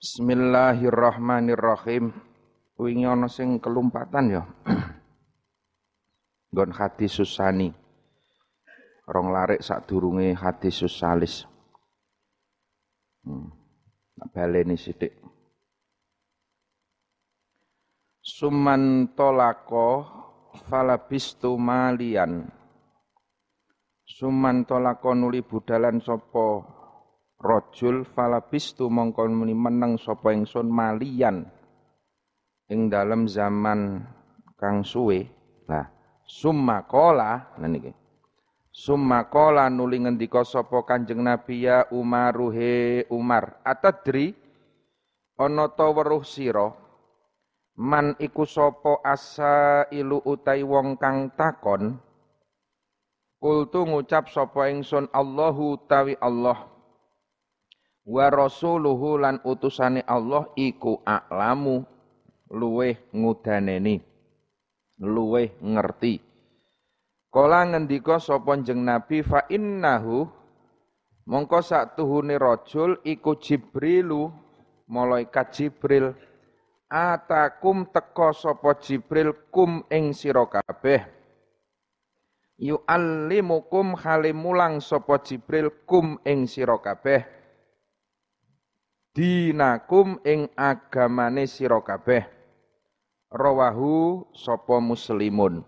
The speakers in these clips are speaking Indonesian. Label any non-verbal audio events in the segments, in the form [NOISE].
Bismillahirrahmanirrahim. Wingi ana sing kelumpatan ya. [CLEARS THROAT] Nggon hadis susani. Rong larik sadurunge hadis susalis. Hmm. Baleni sithik. Suman tolako falabistu malian. Suman tolako nuli budalan sopo rajul falabistu mongko muni meneng sapa ingsun malian ing dalam zaman kang suwe. Nah summa qala nah niki summa qala nuli ngendika sapa kanjeng nabi ya umaruhe umar atadri ana ta weruh sira? Man iku sapa asa ilu utai wong kang takon? Kultu ngucap sapa ingsun Allahu tawi Allah wa rasuluhu lan utusane Allah iku a'lamu luweh ngudaneni luweh ngerti. Kala ngendika sapa jeneng Nabi fa innahu mongko sak tuhune rajul iku Jibrilu malaikat Jibril. Atakum teka sapa Jibril kum ing sira kabeh. Yu'allimukum halimulang sapa Jibril kum ing sira kabeh dinakum ing agamane sira kabeh. Rawahu sapa muslimun.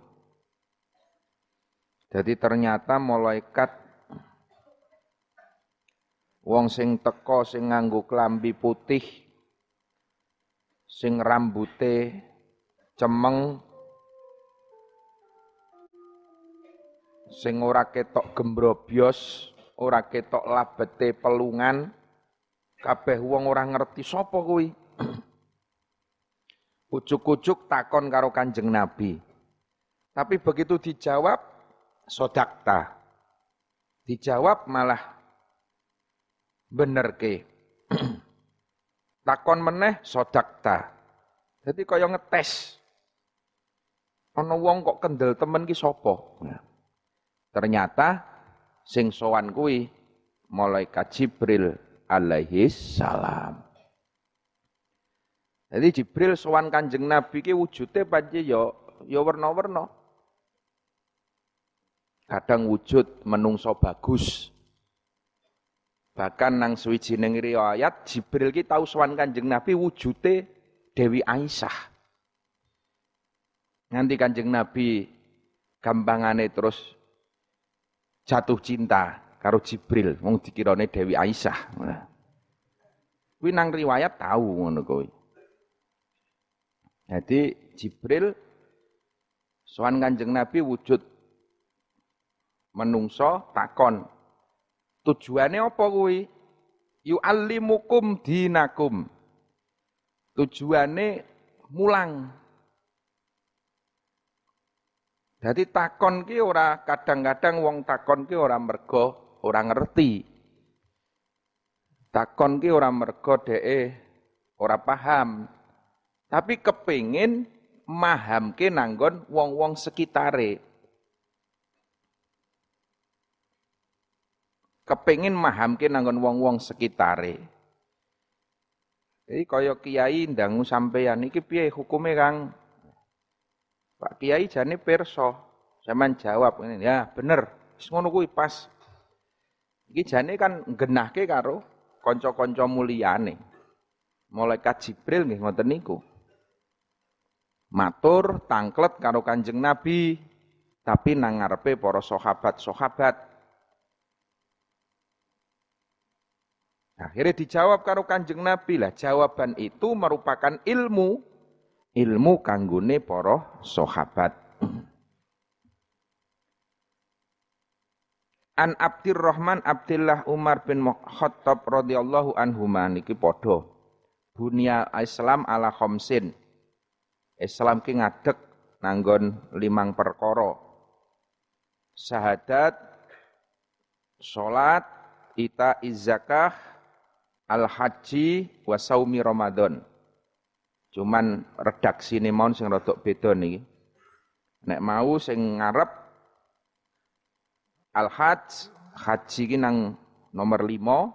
Jadi ternyata malaikat wong sing teko sing nganggo klambi putih sing rambute cemeng sing ora ketok gembrobyos ora ketok labete pelungan Kabeh wong ora ngerti sapa kuwi. [CLEARS THROAT] Ujuk-ujuk takon karo Kanjeng Nabi. Tapi begitu dijawab sodakta. Dijawab malah bener ke. [CLEARS THROAT] takon meneh sodakta. Jadi kaya ngetes. Ana wong kok kendel temen ki sapa? Nah, ternyata sing sowan kuwi malaikat Jibril alaihi salam. Jadi Jibril sowan Kanjeng Nabi ki wujude pancen ya ya werna-werna. Kadang wujud menungso bagus. Bahkan nang suwijining riwayat Jibril ki tau sowan Kanjeng Nabi wujude Dewi Aisyah. Nganti Kanjeng Nabi gampangane terus jatuh cinta karo Jibril wong dikirane Dewi Aisyah. Kuwi nang riwayat tahu ngono kuwi. Jadi Jibril sowan Kanjeng Nabi wujud menungso takon. Tujuannya apa kuwi? Yu'allimukum dinakum. Tujuannya mulang. Jadi takon ki ora kadang-kadang wong takon ki ora mergo ora ngerti. Takon ki ora mergo dheke ora paham. Tapi kepingin mahamke nanggon wong-wong sekitare. Kepingin mahamke nanggon wong-wong sekitare. Jadi kaya kiai ndangu sampeyan iki piye hukume Kang? Pak Kiai jane perso. Sampeyan jawab ini, ya bener. Wis ngono kuwi pas. Iki jane kan nggenahke karo kanca-kanca mulyane. Malaikat Jibril nggih ngoten niku. Matur tangklet karo Kanjeng Nabi tapi nang ngarepe para sahabat-sahabat. Akhirnya dijawab karo Kanjeng Nabi lah. Jawaban itu merupakan ilmu ilmu kanggone para sahabat. An Abdurrahman Abdullah Umar bin Khattab radhiyallahu anhu niki padha. Bunia Islam ala khamsin. Islam ki ngadeg nanggon limang perkara. Syahadat, salat, ita izzakah, al haji wa saumi Ramadan. Cuman redaksi ini mau sing rodok beda nih. Nek mau sing ngarep Al-Hajj, haji ki nang nomor lima,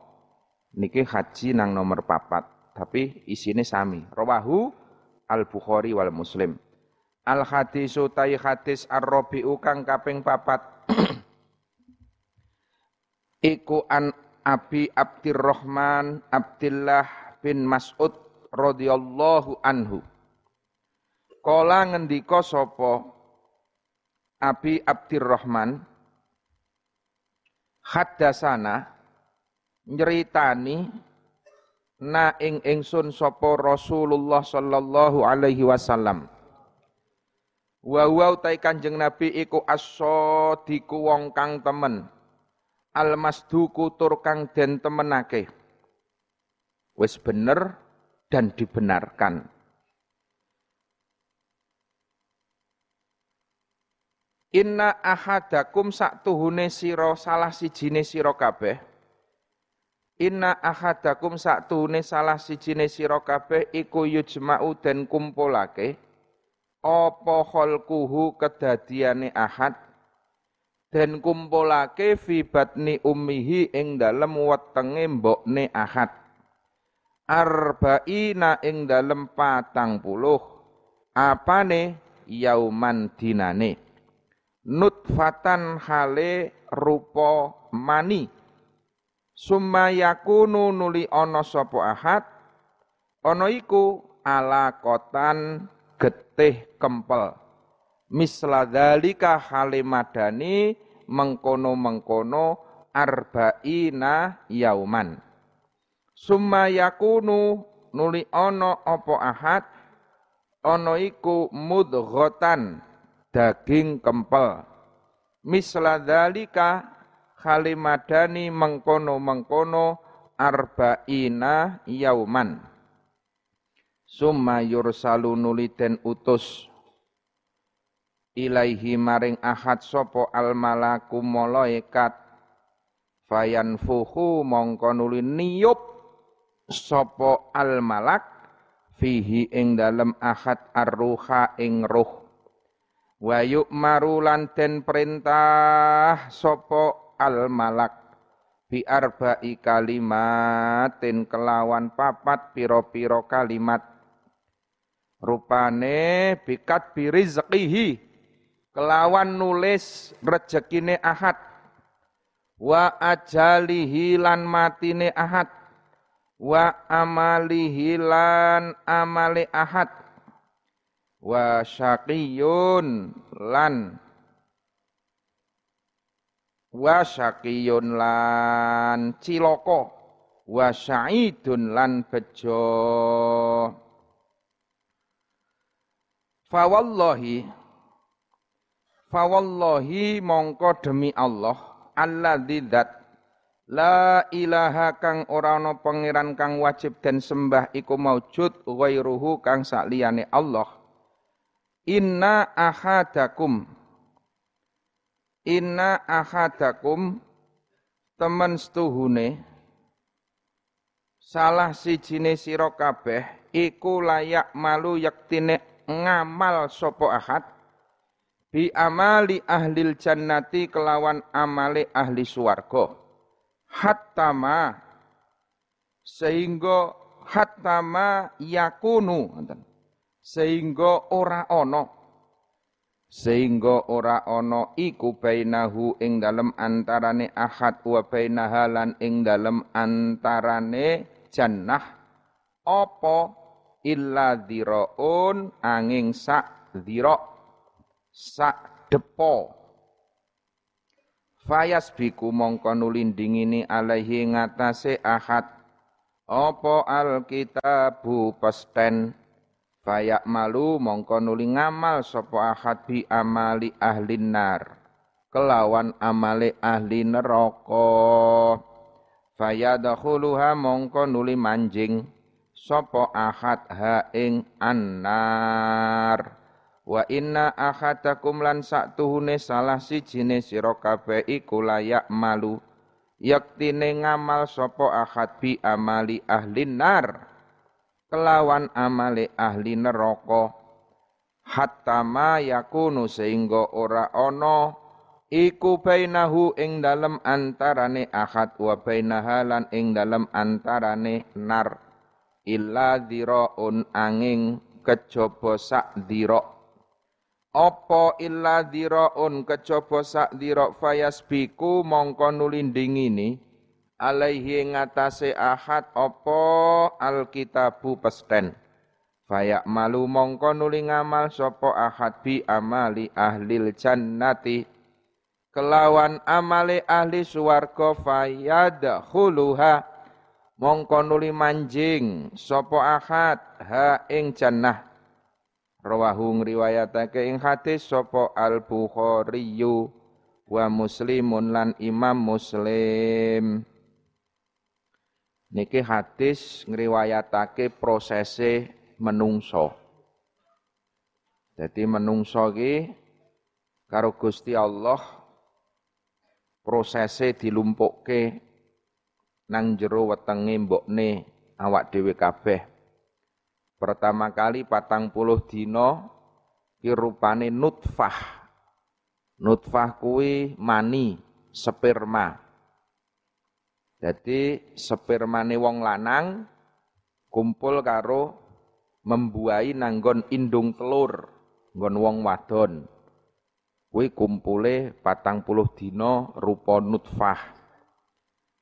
niki haji nang nomor papat. tapi isine sami. Rawahu Al-Bukhari wal Muslim. Al hadisu tai hadis ar-rabi'u kang kaping papat. [CLEARS THROAT] Iku an Abi Abdurrahman Abdullah bin Mas'ud radhiyallahu anhu. Kala ngendika sapa Abi Abdurrahman haddasana nyeritani na ing ingsun sapa Rasulullah sallallahu alaihi wasallam Wa wa utai Kanjeng Nabi iku as-sadiku wong kang temen. Al-masduku tur kang den temenake. Wis bener dan dibenarkan. Inna ahadakum sak tuhune sira salah sijine sira kabeh. Inna ahadakum sak tuhune salah sijine sira kabeh iku yujma'u den kumpulake. Apa khalquhu kedadiane ahad? Dan kumpulake fi batni ummihi ing dalem wetenge mbokne ahad. Arba'ina ing dalem patang puluh. Apane? Yauman dinane nutfatan hale rupa mani. Summa nuli ana sapa ahad? Ana iku alakotan getih kempel. Misla dzalika halimadani mengkono-mengkono arba'ina yauman. Summa yakunu nuli ono opo ahad? Ono iku daging kempel. Misla dzalika halimadani mengkono-mengkono arba'ina yauman. Summa yursalu nuliden utus. Ilaihi maring ahad sopo al malaku malaikat. Fayan fuhu mongko nuli niyup sopo al malak fihi ing dalem ahad arruha ing ruh wa yu'maru lan den perintah sopo al malak bi arba'i kalimatin kelawan papat piro-piro kalimat. Rupane bikat birizqihi kelawan nulis rezekine ahad. Wa ajalihi lan matine ahad. Wa amalihi lan amale ahad wa syaqiyun lan. Wa syaqiyun lan ciloko wa syaidun lan bejo. Fawallahi Fawallahi mongko demi Allah alladzi dzat La ilaha kang ora ana pangeran kang wajib dan sembah iku maujud ghairuhu kang sakliyane Allah. Inna ahadakum. Inna ahadakum temen setuhune. Salah sijine sira kabeh iku layak malu yaktine ngamal sopo ahad. Bi amali ahlil jannati kelawan amale ahli suwargo hatta ma sehingga hatta ma yakunu sehingga ora ono sehingga ora ono iku bainahu ing dalem antarane ahad wa bainahalan ing dalem antarane jannah. Apa? Illa dhiraun angin sak dhira sak depo. Fayas biku mongko nulindingini alaihi ngatasé ahad. Apa alkitabu pesten Fayak malu mongko nuli ngamal sapa ahad bi amali ahli nar. Kelawan amale ahli neraka. Fayadkhuluha mongko nuli manjing Sopo ahad ha ing annar. Wa inna ahadakum lan tuhune salah sijine sira kabeh iku layak malu. Yaktine ngamal sopo ahad bi amali ahli nar kelawan amale ahli neraka. Hatta ma yakunu sehingga ora ana iku bainahu ing dalem antarane ahad wa bainahalan ing dalem antarane nar. Illa dhiraun angin kejaba sak dhira. Apa illa dhiraun kejaba sak dhira fayasbiku mongko nulindingini alaihi ngatasé ahad apa alkitabu pesten. Fayak malu mongko nuli ngamal sapa ahad bi amali ahlil jannati. Kelawan amale ahli suwarga fayadkhuluha. Mongko nuli manjing sapa ahad ha ing jannah. Rawahu ngriwayatake ing hadis sapa al bukhari wa muslimun lan imam muslim niki hadis ngriwayatake prosese menungso. Jadi menungso ki karo Gusti Allah prosese dilumpukke nang jero wetenge mbokne awak dhewe kabeh. Pertama kali patang puluh dino ki rupane nutfah. Nutfah kuwi mani, sperma. Jadi spermane wong lanang kumpul karo membuai nanggon indung telur nggon wong wadon. Kuwi kumpule patang puluh dino rupa nutfah.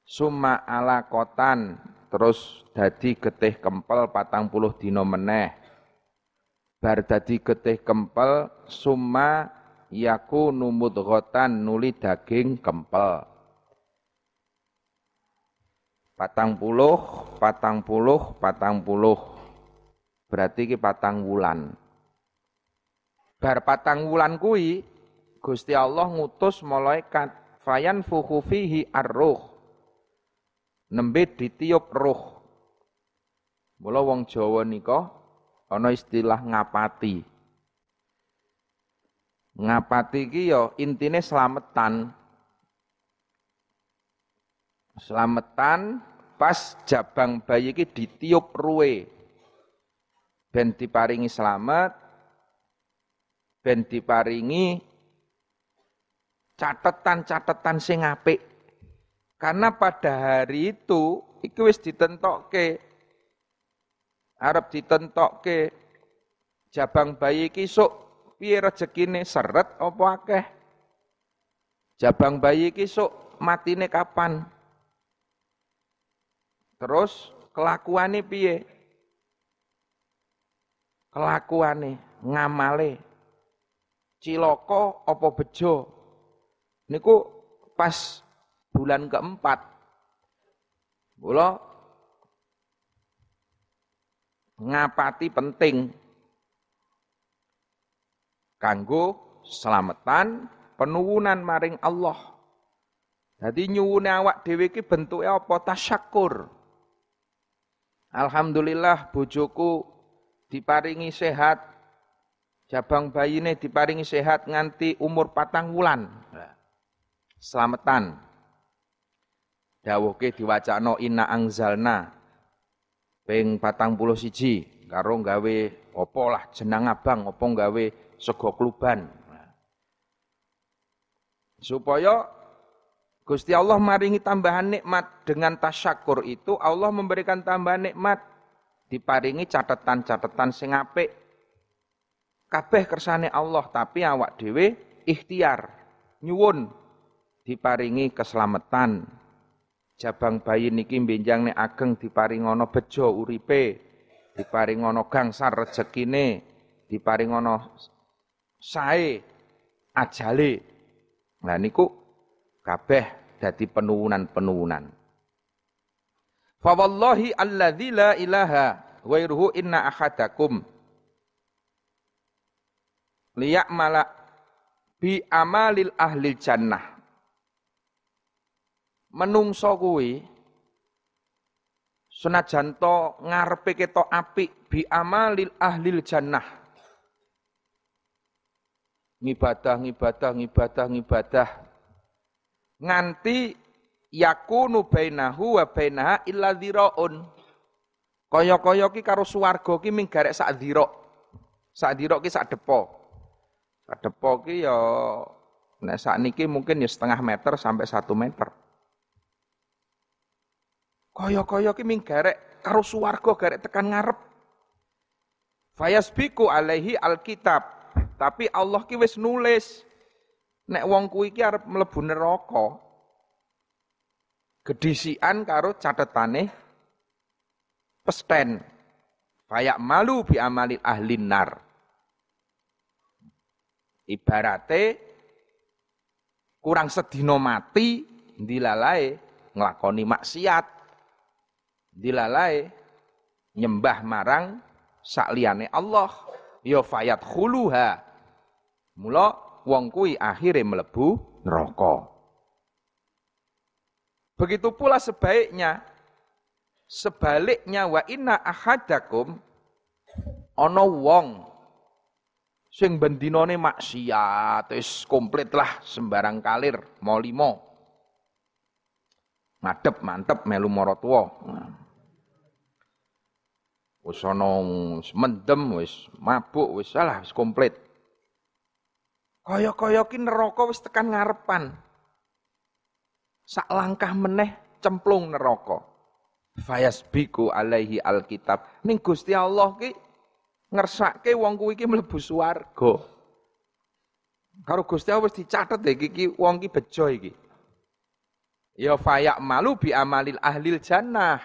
Summa ala kotan terus dadi getih kempel patang puluh dino meneh. Bar dadi getih kempel summa yaku numut gotan nuli daging kempel patang puluh patang puluh patang puluh Berarti ki patang wulan. Bar patang wulan kuwi Gusti Allah ngutus malaikat fayan fuhu fihi ar-ruh. Nembe ditiup ruh. Mula wong Jawa nika ana istilah ngapati. Ngapati ki ya intine slametan. Slametan pas jabang bayi ki ditiup ruwe ben diparingi selamat, ben diparingi catatan-catatan sing apik. Karena pada hari itu iki wis ditentokke arep ditentokke jabang bayi iki sok piye rezekine seret apa akeh. Jabang bayi iki sok matine kapan? Terus kelakuane piye? kelakuane, ngamale, ciloko apa bejo. Niku pas bulan keempat. Mula ngapati penting kanggo selamatan penuwunan maring Allah. Jadi nyuwune awak dhewe iki bentuke apa? Tasyakur. Alhamdulillah bojoku diparingi sehat, jabang bayine diparingi sehat nganti umur patang wulan. Selamatan. Dawuhke diwacana inna angzalna ping patang puluh siji karo gawe opo lah jenang abang opo gawe sego kluban. Supaya Gusti Allah maringi tambahan nikmat dengan tasyakur itu Allah memberikan tambahan nikmat diparingi catatan-catatan sing apik. Kabeh kersane Allah, tapi awak dhewe ikhtiar nyuwun diparingi keselamatan. Jabang bayi niki benjang nek ageng diparingono bejo uripe, diparingono gangsar rezekine, diparingono sae ajale. Nah niku kabeh dadi penuwunan-penuwunan. Fa wallahi alladzi la ilaha ghairuhu inna ahadakum liya'mala bi amalil ahli jannah. Menungso kuwi senajan to ngarepe ketok apik bi amalil ahli jannah. Ngibadah, ngibadah, ngibadah, ngibadah. Nganti yakunu bainahu wa bainaha illa dhiraun. Kaya-kaya ki karo swarga ki ming garek sak dhira. Sak dhira ki sak depo. Sak depo ki ya nek sak niki mungkin ya setengah meter sampai satu meter. Kaya-kaya ki ming garek karo swarga garek tekan ngarep. Fayasbiku alaihi alkitab. Tapi Allah ki wis nulis nek wong kuwi ki arep mlebu neraka. Gedisian karo catetane pesten. Fayak malu bi amalil ahlin nar. Ibarate kurang sedino mati dilalai nglakoni maksiat. Dilalai nyembah marang sakliyane Allah. Ya fayat khuluha. Mula wong kuwi akhire mlebu neraka. Begitu pula sebaiknya sebaliknya wa inna ahadakum ana wong sing bendinane maksiat wis komplit lah sembarang kalir mau limo madep mantep melu maratuwa wis ana mendem wis mabuk wis salah wis komplit kaya-kaya ki neraka wis tekan ngarepan sak langkah meneh cemplung neraka fayasbiku alaihi alkitab ning Gusti Allah ki ngersake wong kuwi iki mlebu swarga. Karo Gusti Allah wis dicatet iki iki wong iki bejo iki. Ya fayak malu bi amalil ahlil jannah.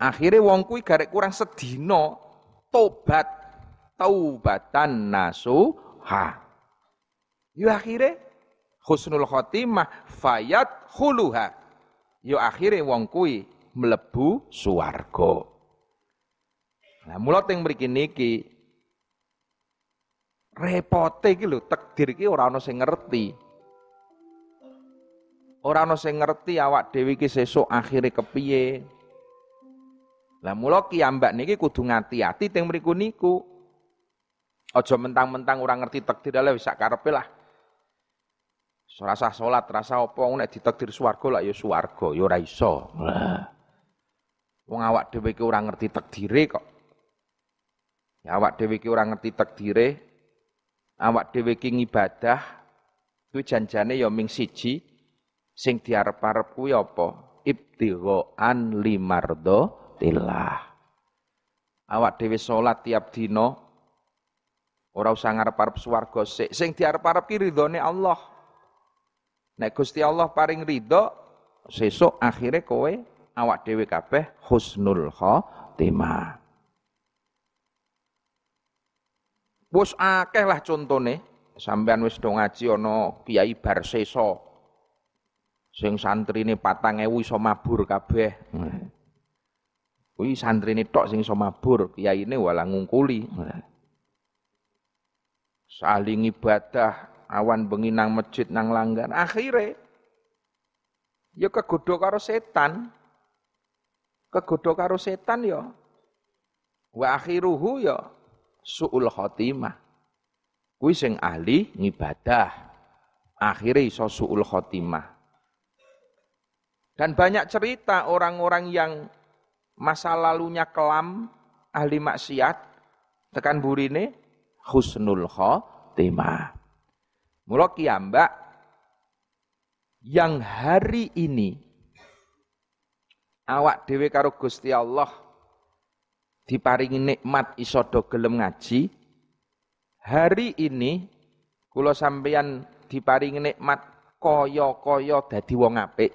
Akhirnya wong kuwi garek kurang sedina tobat taubatan nasuha. Yo akhirnya husnul khotimah fayat khuluha. Yo akhirnya wong kuwi mlebu swarga. Nah, mula teng mriki niki repote iki lho takdir iki ora ana sing ngerti. Ora ana sing ngerti awak dhewe iki sesuk akhire kepiye. Lah mula kiambak niki kudu ngati-ati teng mriku niku. Aja mentang-mentang ora ngerti takdir lha wis sak karepe lah. Rasa salat, rasa apa nek ditakdir swarga lah ya swarga, ya ora iso. Lah. Wong awak dhewe iki ora ngerti takdire kok. Ya, awak dhewe iki ora ngerti takdire, awak dhewe iki ngibadah, kuwi janjane ya ming siji sing diarep-arep kuwi apa? Ibtighaan limardo tillah. Awak dhewe salat tiap dina ora usah ngarep-arep swarga sik, sing diarep-arep ki ridhone Allah. Nek Gusti Allah paring ridho, sesuk akhire kowe awak dhewe kabeh husnul khotimah. Wis akeh lah contone. Sampean wis do ngaji ana Kiai Barsesa. Sing santrine 4000 iso mabur kabeh. Kuwi santrine tok sing iso mabur, kiyaine wala ngungkuli. Saling ibadah, awan bengi nang masjid nang langgar. Akhire ya kegodho karo setan. Kegodho karo setan ya. Wa akhiruhu ya suul khotimah. Kuwi sing ahli ngibadah. Akhirnya iso suul khotimah. Dan banyak cerita orang-orang yang masa lalunya kelam, ahli maksiat, tekan burine husnul khotimah. Mula kiambak yang hari ini awak dewe karo Gusti Allah diparingi nikmat iso do gelem ngaji. Hari ini kula sampeyan diparingi nikmat kaya-kaya dadi wong apik.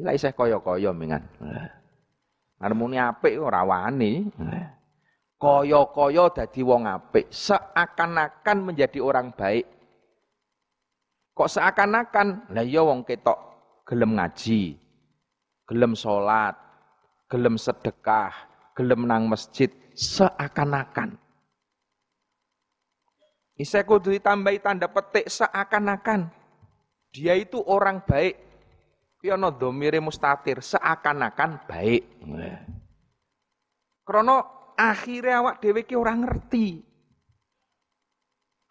Lah isih kaya-kaya mengan. Harmoni apik ora wani. Kaya-kaya dadi wong apik, seakan-akan menjadi orang baik. Kok seakan-akan? Lah iya wong ketok gelem ngaji, gelem salat, gelem sedekah, gelem nang masjid seakan-akan. Isa kudu ditambahi tanda petik seakan-akan. Dia itu orang baik. Kiyono domire mustatir seakan-akan baik. Krono akhirnya awak dewe orang ngerti.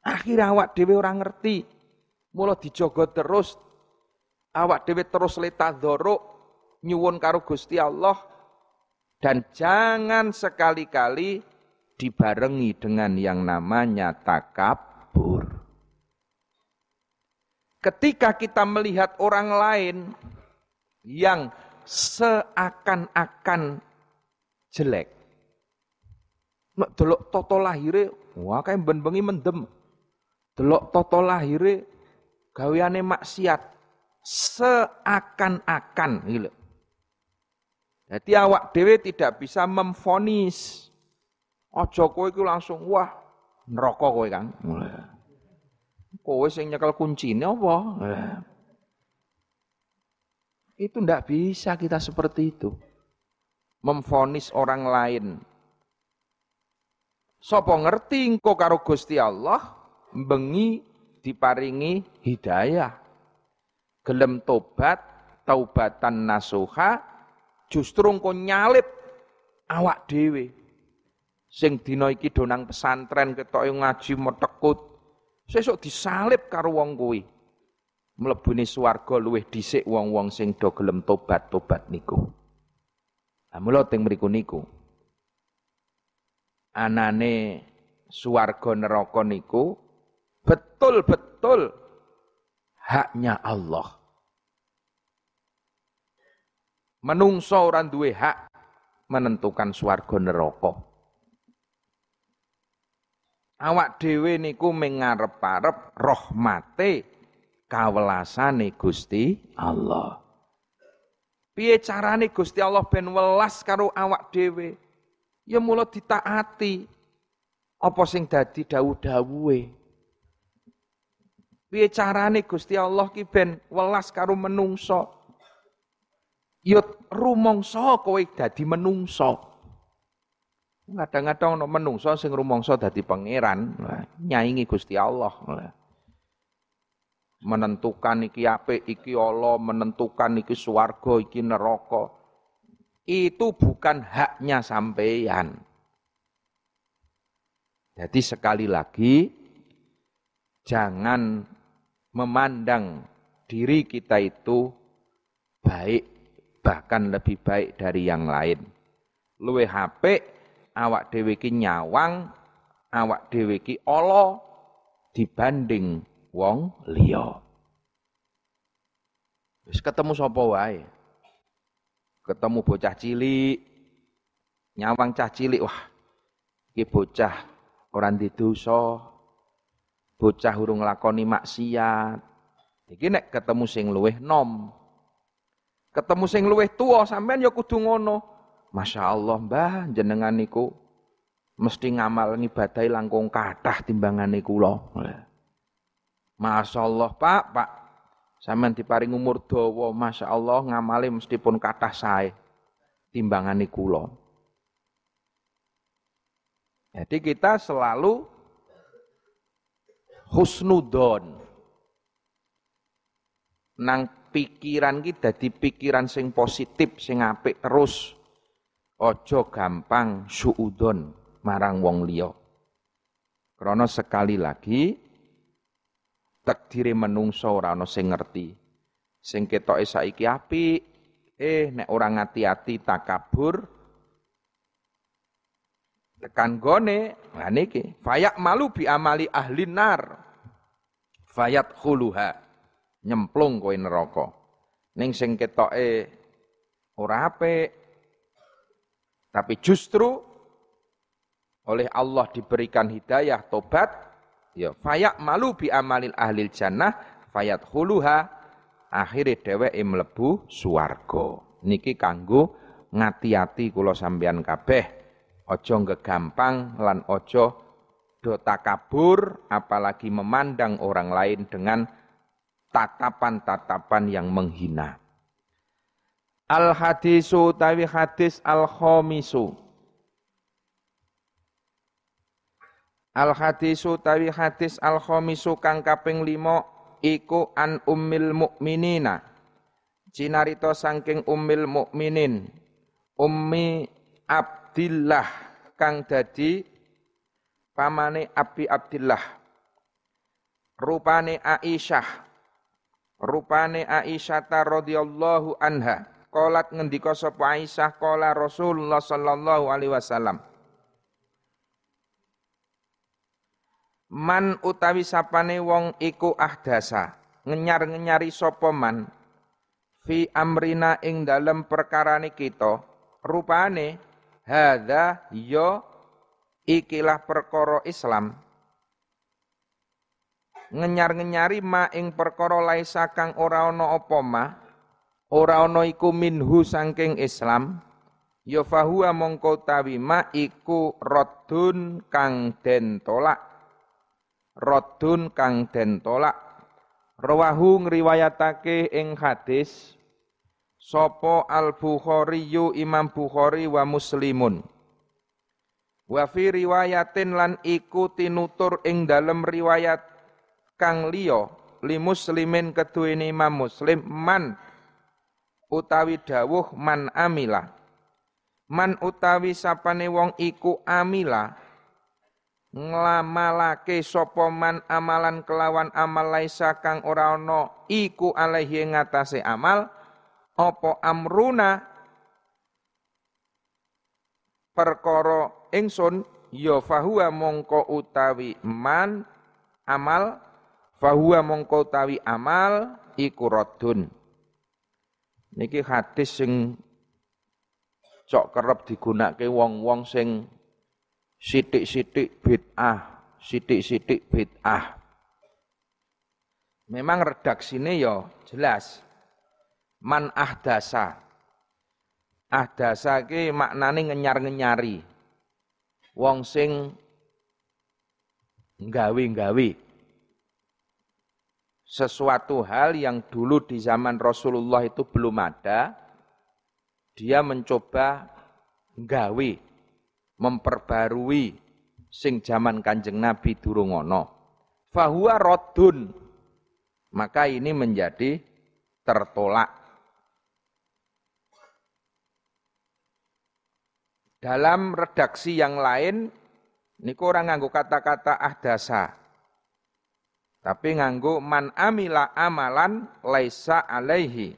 Akhirnya awak dewe orang ngerti. Mula dijogo terus. Awak dewe terus letadoro nyuwun karo Gusti Allah dan jangan sekali-kali dibarengi dengan yang namanya takabur. Ketika kita melihat orang lain yang seakan-akan jelek. Delok toto lahire, wah kae ben bengi mendem. Delok toto lahire gaweane maksiat seakan-akan gitu. Jadi awak dewe tidak bisa memfonis. Ojo kowe iku langsung wah neraka kowe kan. Kowe sing nyekel kuncine apa? Itu ndak bisa kita seperti itu. Memfonis orang lain. Sopo ngerti engko karo Gusti Allah bengi diparingi hidayah. Gelem tobat, taubatan nasuha, justru engko nyalip awak dhewe. Sing dina iki donang pesantren ketoke ngaji metekut, sesuk disalip karo wong kuwi. Mlebune swarga luwih dhisik wong-wong sing do gelem tobat-tobat niku. Lah mula teng mriku niku. Anane swarga neraka niku betul-betul haknya Allah. Menungso ora duwe hak menentukan swarga neraka. Awak dhewe niku mengarep-arep rahmate kawelasane Gusti Allah. Piye carane Gusti Allah ben welas karo awak dhewe? Ya mula ditaati. Apa sing dadi dawuh-dawuhe? Piye carane Gusti Allah ki ben welas karo menungso? ya rumangsa kowe dadi menungso. Kadang-kadang ono menungso sing rumangsa dadi pangeran, nyaingi Gusti Allah. Menentukan iki apik, iki Allah, menentukan iki swarga, iki neraka. Itu bukan haknya sampeyan. Jadi sekali lagi jangan memandang diri kita itu baik bahkan lebih baik dari yang lain. Luwe HP awak dhewe ki nyawang, awak dhewe ki ala dibanding wong liya. Wis ketemu sapa wae. Ketemu bocah cilik, nyawang cah cilik, wah, iki bocah ora dosa, bocah urung lakoni maksiat. Iki nek ketemu sing luwih nom, Ketemu sing luwih tua sampean ya kudu ngono. Masya Allah mbah jenengan niku mesti ngamal ngibadahi langkung kathah timbangane kula. Masya Allah Pak, Pak. Sampean diparing umur dawa, Masya Allah ngamali mesti pun kathah sae timbangane kula. Jadi kita selalu husnudon. Nang pikiran kita di pikiran sing positif sing apik terus ojo gampang suudon marang wong liya. Krana sekali lagi takdire menungso ora ana sing ngerti. Sing ketoke saiki apik eh nek ora ngati-ati takabur tekan gone nah niki fayak malu bi amali ahli nar fayat khuluha nyemplung kowe neraka. Ning sing ketoke ora apik. Tapi justru oleh Allah diberikan hidayah tobat ya fayak malu bi amalil ahlil jannah fayat huluha akhirnya dheweke mlebu swarga. Niki kanggo ngati-ati kula sampeyan kabeh. Aja gegampang lan aja takabur apalagi memandang orang lain dengan tatapan-tatapan yang menghina. Al hadisu tawi hadis al khomisu. Al hadisu tawi hadis al khomisu kang kaping limo iku an ummil mukminina. Cinarito sangking ummil mukminin. Ummi Abdillah kang dadi pamane Abi Abdillah. Rupane Aisyah. Rupane Aisyah radhiyallahu anha. Kolat ngendika sapa Aisyah kola Rasulullah sallallahu alaihi wasallam. Man utawi sapane wong iku ahdasa ngenyar-ngenyari sapa man? Fi amrina ing dalem perkarane kita rupane hadza ya ikilah perkara Islam. Ngenyar-ngenyari ma ing perkara laisa kang ora ana apa ma ora ana iku minhu saking Islam. Ya fahuwa mongko tawi ma iku raddun kang den tolak. Raddun kang den tolak. Rawahu ngriwayatake ing hadis sapa Al-Bukhari Imam Bukhari wa Muslimun. Wa fi riwayatin lan iku tinutur ing dalem riwayat kang liya li muslimin keduwene Imam Muslim man utawi dawuh man amila. Man utawi sapane wong iku amila nglamalake sapa man amalan kelawan amal laisa kang ora ana iku alaihi ngatasé amal apa amruna perkara ingsun ya fahuwa mongko utawi man amal fahuwa mongko utawi amal iku radun niki hadis sing cok kerep digunakake wong-wong sing sitik-sitik bid'ah, sitik-sitik bid'ah. Memang redaksine ya jelas. Man ahdasa. Ahdasa ki maknane ngenyar-ngenyari. Wong sing nggawe-nggawe sesuatu hal yang dulu di zaman Rasulullah itu belum ada, dia mencoba nggawe memperbarui sing zaman Kanjeng Nabi durung ana. Fahuwa. Maka ini menjadi tertolak. Dalam redaksi yang lain niku orang nganggo kata-kata ahdasa. Tapi nganggo man amila amalan laisa alaihi.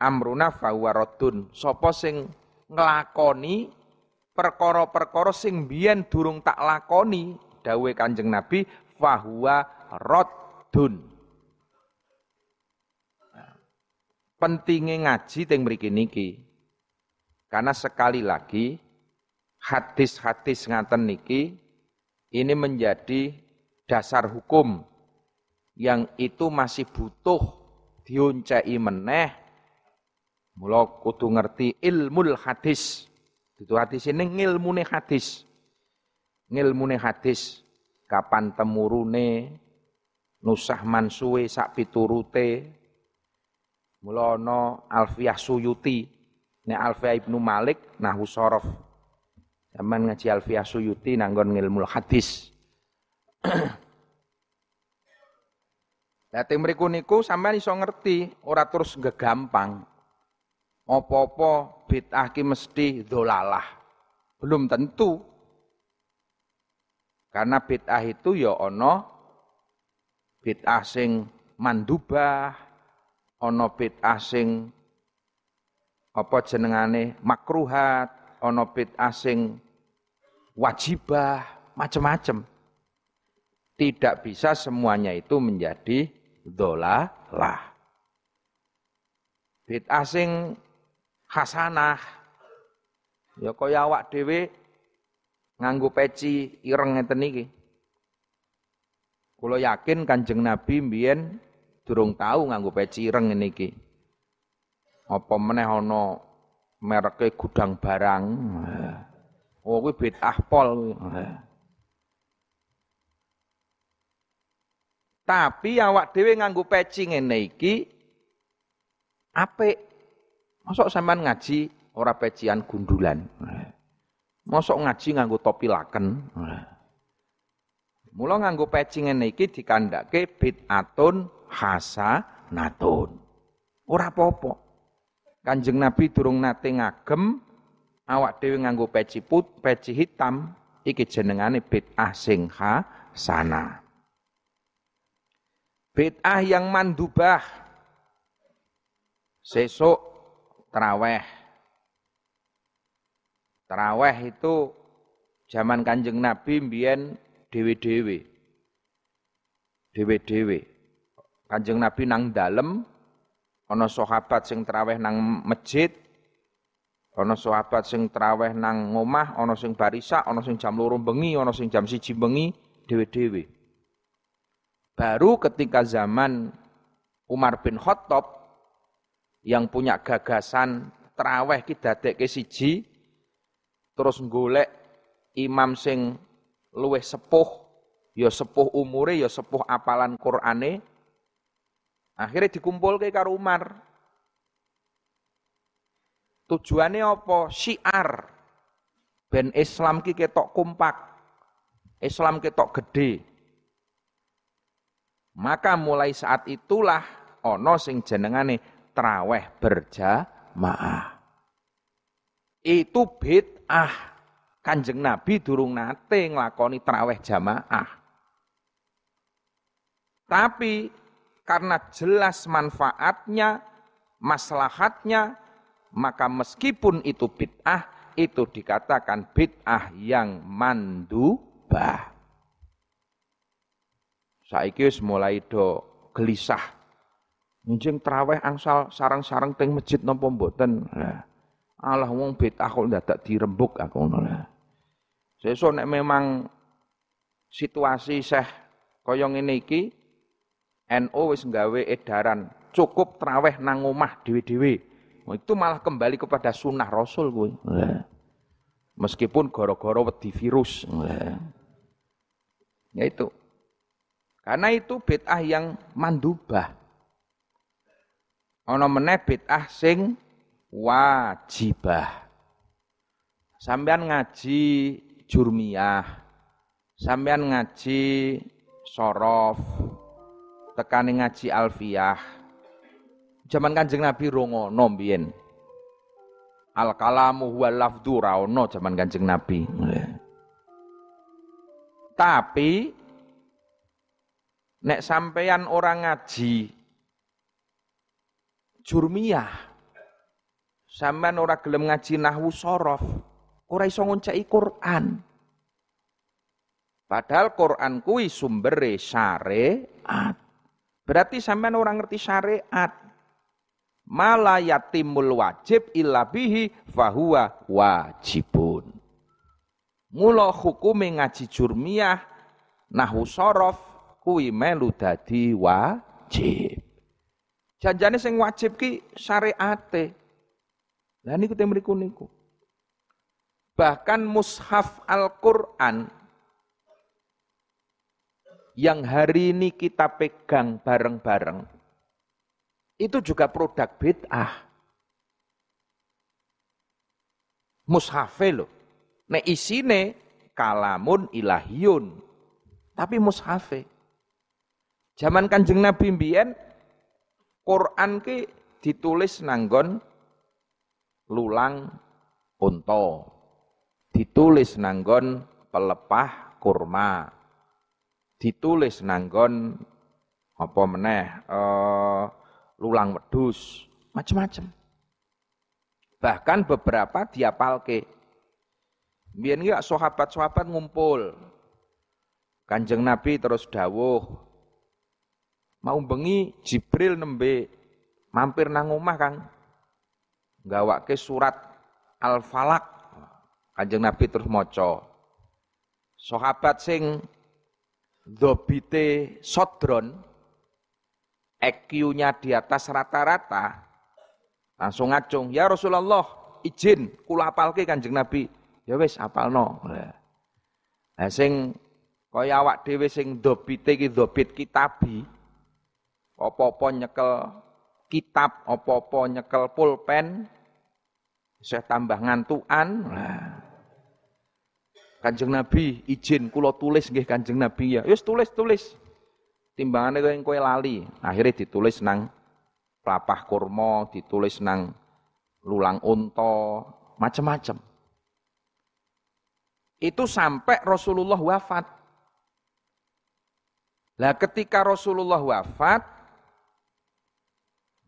Amruna fahuwa raddun. Sopo sing nglakoni perkara-perkara sing biyen durung tak lakoni dawe Kanjeng Nabi fahuwa raddun. Pentingnya ngaji teng mriki niki. Karena sekali lagi hadis-hadis ngaten niki ini menjadi dasar hukum yang itu masih butuh dioncai meneh mula kudu ngerti ilmu hadis itu hadis ini ngilmune hadis. Ngilmune hadis. Kapan temurune, nusah mansuwe sak piturute. Mula ana Alfiyah Suyuti. Nek Alfiyah Ibnu Malik nahu sorof. Zaman ngaji Alfiyah Suyuti nanggon ngilmu hadis. Lah mriku niku sampean iso ngerti, ora terus gegampang. Apa-apa bid'ah ki mesti dolalah. Belum tentu. Karena bid'ah itu ya ono bid'ah sing mandubah, ono bid'ah sing apa jenengane makruhat, ono bid'ah sing wajibah, macam-macam. Tidak bisa semuanya itu menjadi dolalah. Bid'ah sing hasanah. Ya kaya awak dhewe nganggo peci ireng ngeten iki. Kula yakin Kanjeng Nabi mbiyen durung tahu nganggo peci ireng ngene. Apa meneh ana mereke gudang barang. Oh kuwi bid'ah pol. Tapi awak dhewe nganggo peci ngene iki apik Masuk sampean ngaji ora pecian gundulan. Masuk ngaji nganggo topi laken. Mula nganggo peci ngene iki dikandhake bid'atun hasanatun. Ora apa-apa. Kanjeng Nabi durung nate ngagem awak dhewe nganggo peci put, peci hitam iki jenengane bid'ah sing hasanah. Bid'ah yang mandubah. Sesuk Teraweh. Teraweh itu zaman kanjeng Nabi mbien dewe-dewe. Dewe-dewe. Kanjeng Nabi nang dalem, Ana sahabat sing traweh nang masjid, ana sahabat sing traweh nang ngomah, ana sing barisa, ana sing jam loro bengi, ana sing jam siji bengi dhewe-dhewe. Baru ketika zaman Umar bin Khattab yang punya gagasan traweh ki dadekke siji terus golek imam sing luwih sepuh ya sepuh umure ya sepuh apalan Qur'ane akhirnya dikumpulke karo Umar tujuannya apa syiar ben Islam ki ketok kompak Islam ketok gede maka mulai saat itulah ono sing jenengane traweh berjamaah. Itu bid'ah. Kanjeng Nabi durung nate nglakoni traweh jamaah. Tapi karena jelas manfaatnya, maslahatnya, maka meskipun itu bid'ah, itu dikatakan bid'ah yang mandubah. Saiki wis mulai do gelisah Njing traweh angsal sarang-sarang teng masjid napa mboten. Allah wong bid'ah kok ndadak dirembuk aku ngono lah. Sesuk nek memang situasi seh kaya ngene iki NU wis nggawe edaran cukup traweh nang omah dhewe-dhewe. Itu malah kembali kepada sunnah Rasul kuwi. Meskipun gara-gara wedi virus. Ya itu. Karena itu bid'ah yang mandubah. Ana meneh bid'ah sing wajibah. Sampean ngaji jurmiyah, sampean ngaji sorof, tekani ngaji alfiyah. Zaman Kanjeng Nabi rongono mbiyen. Al kalamu huwa lafdhu ra ono zaman Kanjeng Nabi. Tapi nek sampeyan orang ngaji jurmiyah. Sampean ora gelem ngaji nahwu sorof, ora iso ngonceki Quran. Padahal Quran kuwi sumbere syariat. Berarti sampean orang ngerti syariat. Mala yatimul wajib illa bihi fahuwa wajibun. Mula hukume ngaji jurmiyah nahwu sorof kuwi melu dadi wajib. Janjane sing wajib ki syariate. Lah niku teng mriku niku. Bahkan mushaf Al-Qur'an yang hari ini kita pegang bareng-bareng itu juga produk bid'ah. Mushafe loh. Nek isine kalamun ilahiyun. Tapi mushafe. Zaman kanjeng Nabi mbiyen Quran ki ditulis nanggon lulang unta. Ditulis nanggon pelepah kurma. Ditulis nanggon apa meneh uh, lulang wedus, macam-macam. Bahkan beberapa diapalke. Biyen ya sahabat-sahabat ngumpul. Kanjeng Nabi terus dawuh, Mau bengi Jibril nembe mampir nang omah Kang. Gawake surat Al-Falak. Kanjeng Nabi terus maca. Sahabat sing dobite sodron EQ-nya di atas rata-rata langsung ngacung, "Ya Rasulullah, izin kula apalke Kanjeng Nabi." Ya wis apalno. Lah sing kaya awak dhewe sing dobite iki dobit kitabi, Apa-apa nyekel kitab, apa-apa nyekel pulpen, saya tambah ngantuan. Nah. Kanjeng Nabi izin kula tulis nggih Kanjeng Nabi ya. Wis tulis-tulis. Timbangane kowe kowe lali. Akhirnya ditulis nang pelapah kurma, ditulis nang lulang unta, macam-macam. Itu sampai Rasulullah wafat. Lah ketika Rasulullah wafat,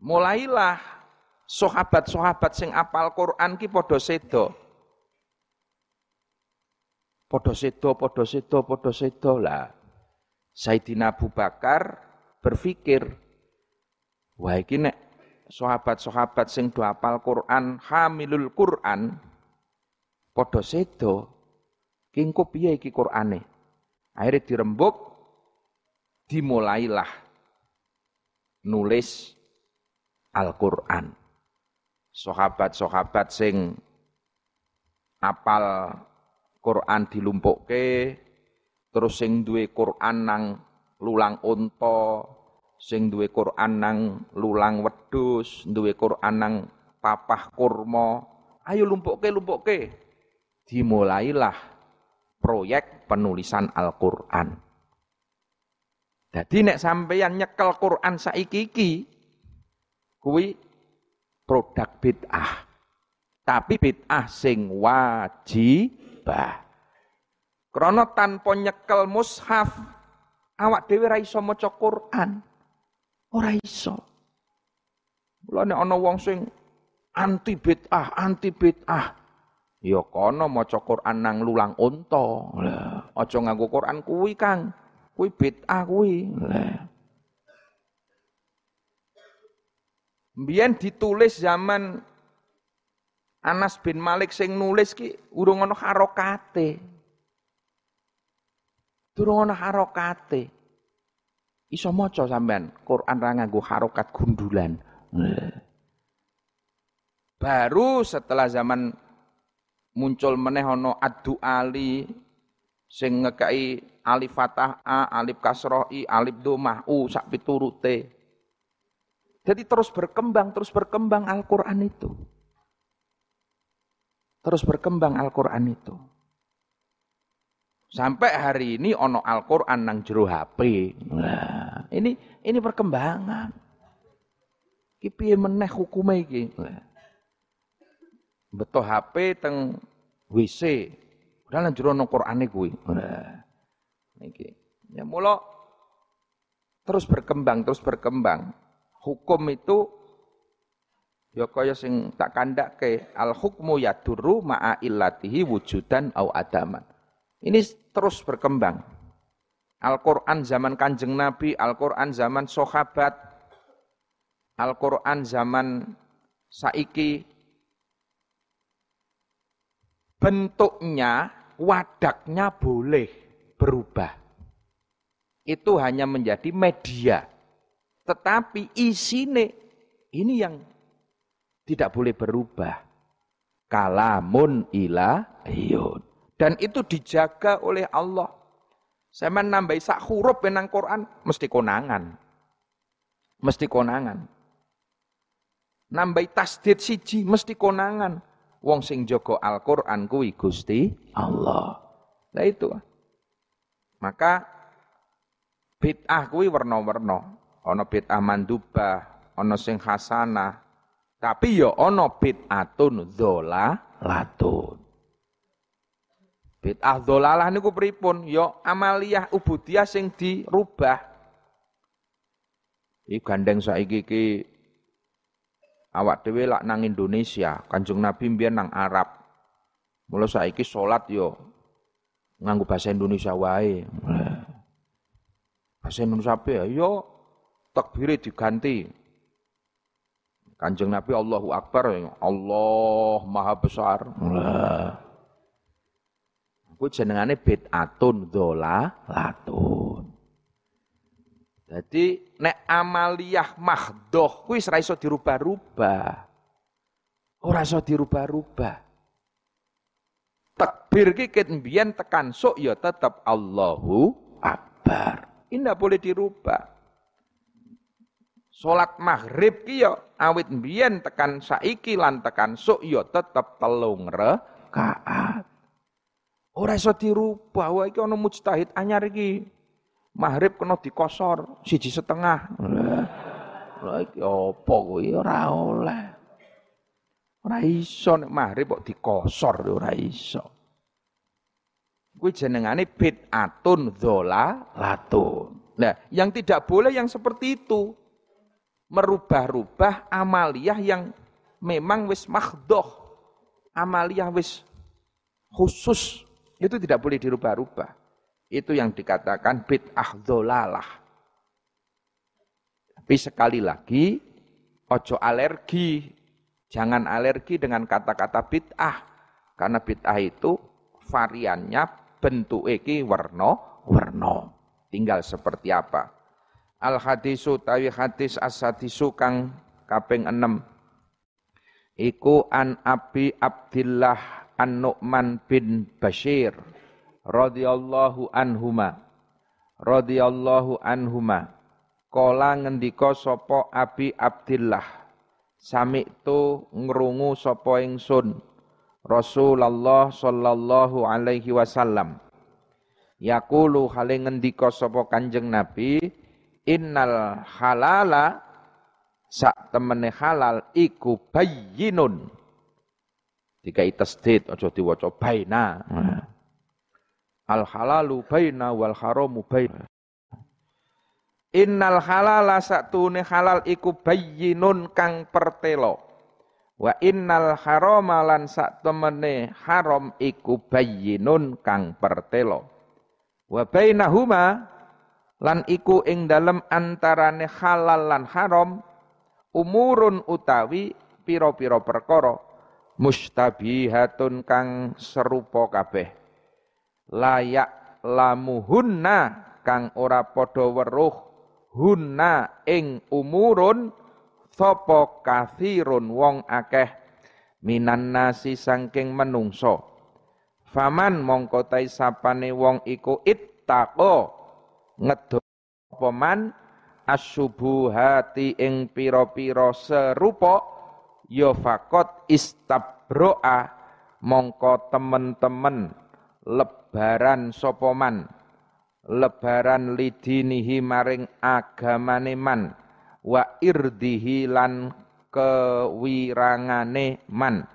mulailah sahabat-sahabat sing apal Quran ki padha sedo. Padha sedo, padha sedo, padha sedo lah. Sayyidina Abu Bakar berpikir, wah iki nek sahabat-sahabat sing do apal Quran, hamilul Quran padha sedo. Ki engko piye iki Qurane? Akhirnya dirembuk dimulailah nulis Al-Qur'an. Sahabat-sahabat sing apal Quran dilumpukke terus sing duwe Quran nang lulang unta sing duwe Quran nang lulang wedhus, duwe Quran nang papah kurma. Ayo lumpukke lumpukke. Dimulailah proyek penulisan Al-Qur'an. Jadi nek sampeyan nyekel Quran saiki iki kuwi produk bid'ah. Tapi bid'ah sing wajibah. Krana tanpa nyekel mushaf awak dhewe ra iso maca Quran. Ora iso. Mulane ana wong sing anti bid'ah, anti bid'ah. Ya kono maca Quran nang lulang unta. Lah, aja nganggo Quran kuwi, Kang. Kuwi bid'ah kuwi. Lah. Mbiyen ditulis zaman Anas bin Malik sing nulis ki urung ana harokate. Durung ana harokate. Iso maca sampean Quran ra nganggo harokat gundulan. Baru setelah zaman muncul meneh ana adu ali sing ngekai alif fatah a, alif kasroh i, alif domah u sak piturute. Jadi terus berkembang, terus berkembang Al-Qur'an itu. Terus berkembang Al-Qur'an itu. Sampai hari ini ono Al-Qur'an nang jero HP. Nah, ini ini perkembangan. Ki piye meneh hukume iki? Beto HP teng WC. Padahal jero ono Qur'ane kuwi. Nah. Ya mula terus berkembang, terus berkembang. Hukum itu ya kaya sing tak kandhake al hukmu yadurru ma'a illatihi wujudan au adaman. Ini terus berkembang. Al-Quran zaman kanjeng Nabi, Al-Quran zaman sahabat, Al-Quran zaman saiki, bentuknya, wadaknya boleh berubah. Itu hanya menjadi media. Tetapi isine, ini yang tidak boleh berubah. Kalamun ilahiyun. Dan itu dijaga oleh Allah. Saya menambah sak huruf benang Quran mesti konangan. Mesti konangan. Nambahi tasdid siji mesti konangan. Wong sing jaga Al-Qur'an kuwi Gusti Allah. Nah itu. Maka bid'ah kuwi warna-warna. Ana bid'ah mandubah, ana sing hasanah. Tapi ya ana bid'atun dzolalatun. Bid'ah dolalah niku pripun? Ya amaliyah ubudiyah sing dirubah. Iki gandeng saiki iki awak dhewe lak nang Indonesia, Kanjeng Nabi mbiyen nang Arab. Mula saiki salat yo nganggo bahasa Indonesia wae. Bahasa Indonesia ya? Yo takbire diganti. Kanjeng Nabi Allahu Akbar, Allah Maha Besar. Nah. Ku jenengane bid'atun latun. Jadi nek amaliyah mahdoh kuwi ora iso dirubah-rubah. Ora iso dirubah-rubah. Takbir ki ket mbiyen tekan sok ya tetep Allahu Akbar. Ini boleh dirubah. Salat maghrib ki ya awit mbiyen tekan saiki lan tekan sok ya tetep telung rakaat. Ora iso dirubah. Wah iki ana mujtahid anyar iki. Maghrib kena dikosor siji setengah. Lah iki apa kuwi ora oleh. Ora iso nek maghrib kok dikosor ora iso. Kuwi jenengane bid'atun dzalalatun. Nah, yang tidak boleh yang seperti itu. Merubah-rubah amaliyah yang memang wis makhdoh. Amaliyah wis khusus itu tidak boleh dirubah-rubah. Itu yang dikatakan bid'ah dolalah. Tapi sekali lagi, ojo alergi. Jangan alergi dengan kata-kata bid'ah. Karena bid'ah itu variannya bentuk iki warno warno. Tinggal seperti apa. Al hadisu tawi hadis as hadisu kang kaping enam. Iku an Abi Abdillah an Nu'man bin Bashir radhiyallahu anhuma. Radhiyallahu anhuma. Kala ngendika sapa Abi Abdillah. Sami tu ngrungu sapa ingsun. Rasulullah sallallahu alaihi wasallam. Yaqulu hale ngendika sapa Kanjeng Nabi innal halala sak temene halal iku bayyinun. Dikai tasdid aja diwaca baina. Al halalu baina wal haramu baina. Innal halala satune halal iku bayyinun kang pertelo. Wa innal harama lan sak temene haram iku bayyinun kang pertelo. Wa bainahuma lan iku ing dalem antarane halal lan haram umurun utawi pira-pira perkara mustabihatun kang serupa kabeh. Layak lamuhunna kang ora padha weruh hunna ing umurun sapa kathirun wong akeh minan nasi sangking menungso faman mongko tai sapane wong iku ittaqo ngedo apa man? Asyubuhati ing pira-pira serupa ya fakot istabroa mongko temen-temen lebaran sapa man? Lebaran lidinihi maring agamane man. Wa irdihi lan kewirangane man.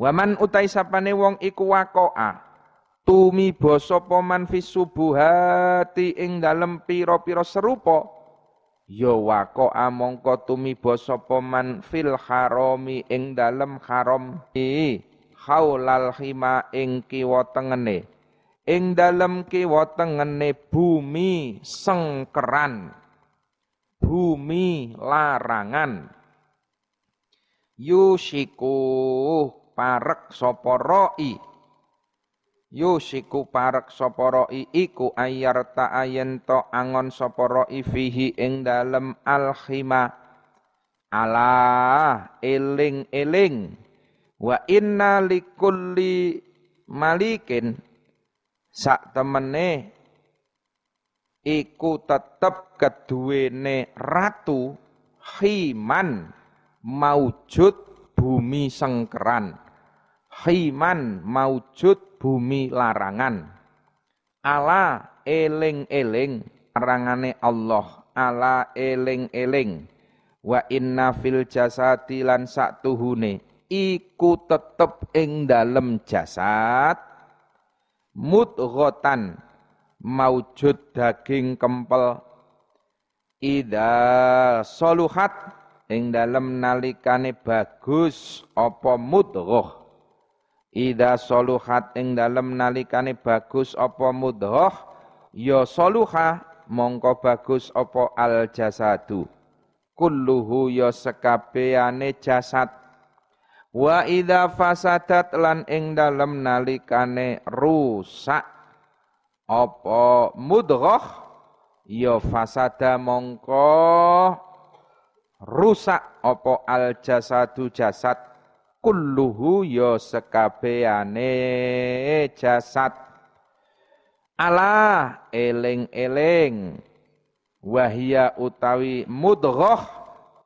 Waman utai sapane wong iku wakoa tumi basa man fis subuhati ing dalem pira-pira serupa. Ya wakoa mongko tumi basa man fil harami ing dalem haram i haulal hima ing kiwa tengene. Ing dalem kiwa tengene bumi sengkeran bumi larangan. Yusiku parek sapa roi yusiku parek sapa roi iku ayar ta'ayen to angon sapa roi fihi ing dalem alkhima. Ala eling-eling. Wa inna likulli malikin. Sak temene iku tetep keduwene ratu himan maujud bumi sengkeran. Himan maujud bumi larangan. Ala eling-eling larangane Allah. Ala eling-eling. Wa inna fil jasati lan saktuhune iku tetep ing dalem jasad. Mudghatan maujud daging kempel. Ida soluhat ing dalem nalikane bagus apa mudghah ida soluhat ing dalem nalikane bagus apa mudghah ya soluha mongko bagus apa al jasadu? Kulluhu ya sekabehane jasad. Wa ida fasadat lan ing dalem nalikane rusak. Apa mudghah ya fasada mongko rusak. Apa al jasadu jasad kulluhu ya sekabehane jasad. Ala eling-eling. Wahia utawi mudghah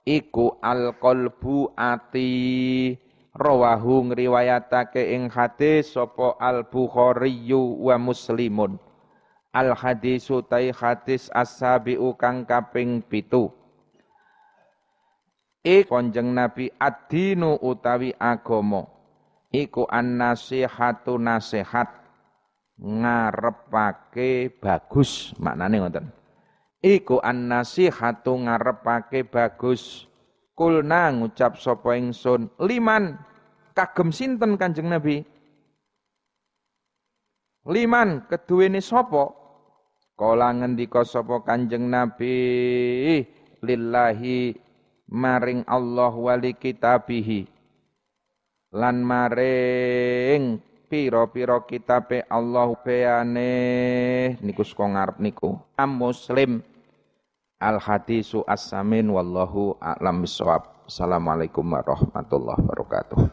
iku al qalbu ati. Rawahu ngriwayatake ing hadis sapa al bukhari wa muslimun. Al hadisu tai hadis as-sabiu kang kaping pitu. Ik konjeng Nabi ad-dinu utawi agomo. Iku an-nasihatu nasihat ngarepake bagus maknane ngoten. Iku an-nasihatu ngarepake bagus. Kulna ngucap sapa ingsun liman kagem sinten Kanjeng Nabi? Liman keduwene sapa? Kala ngendika sapa Kanjeng Nabi lillahi maring Allah wali kitabihi. Lan maring pira-pira kitabe Allah beane niku saka ngarep niku. Muslim al hadisu as-samin wallahu a'lam bissawab. Assalamualaikum warahmatullahi wabarakatuh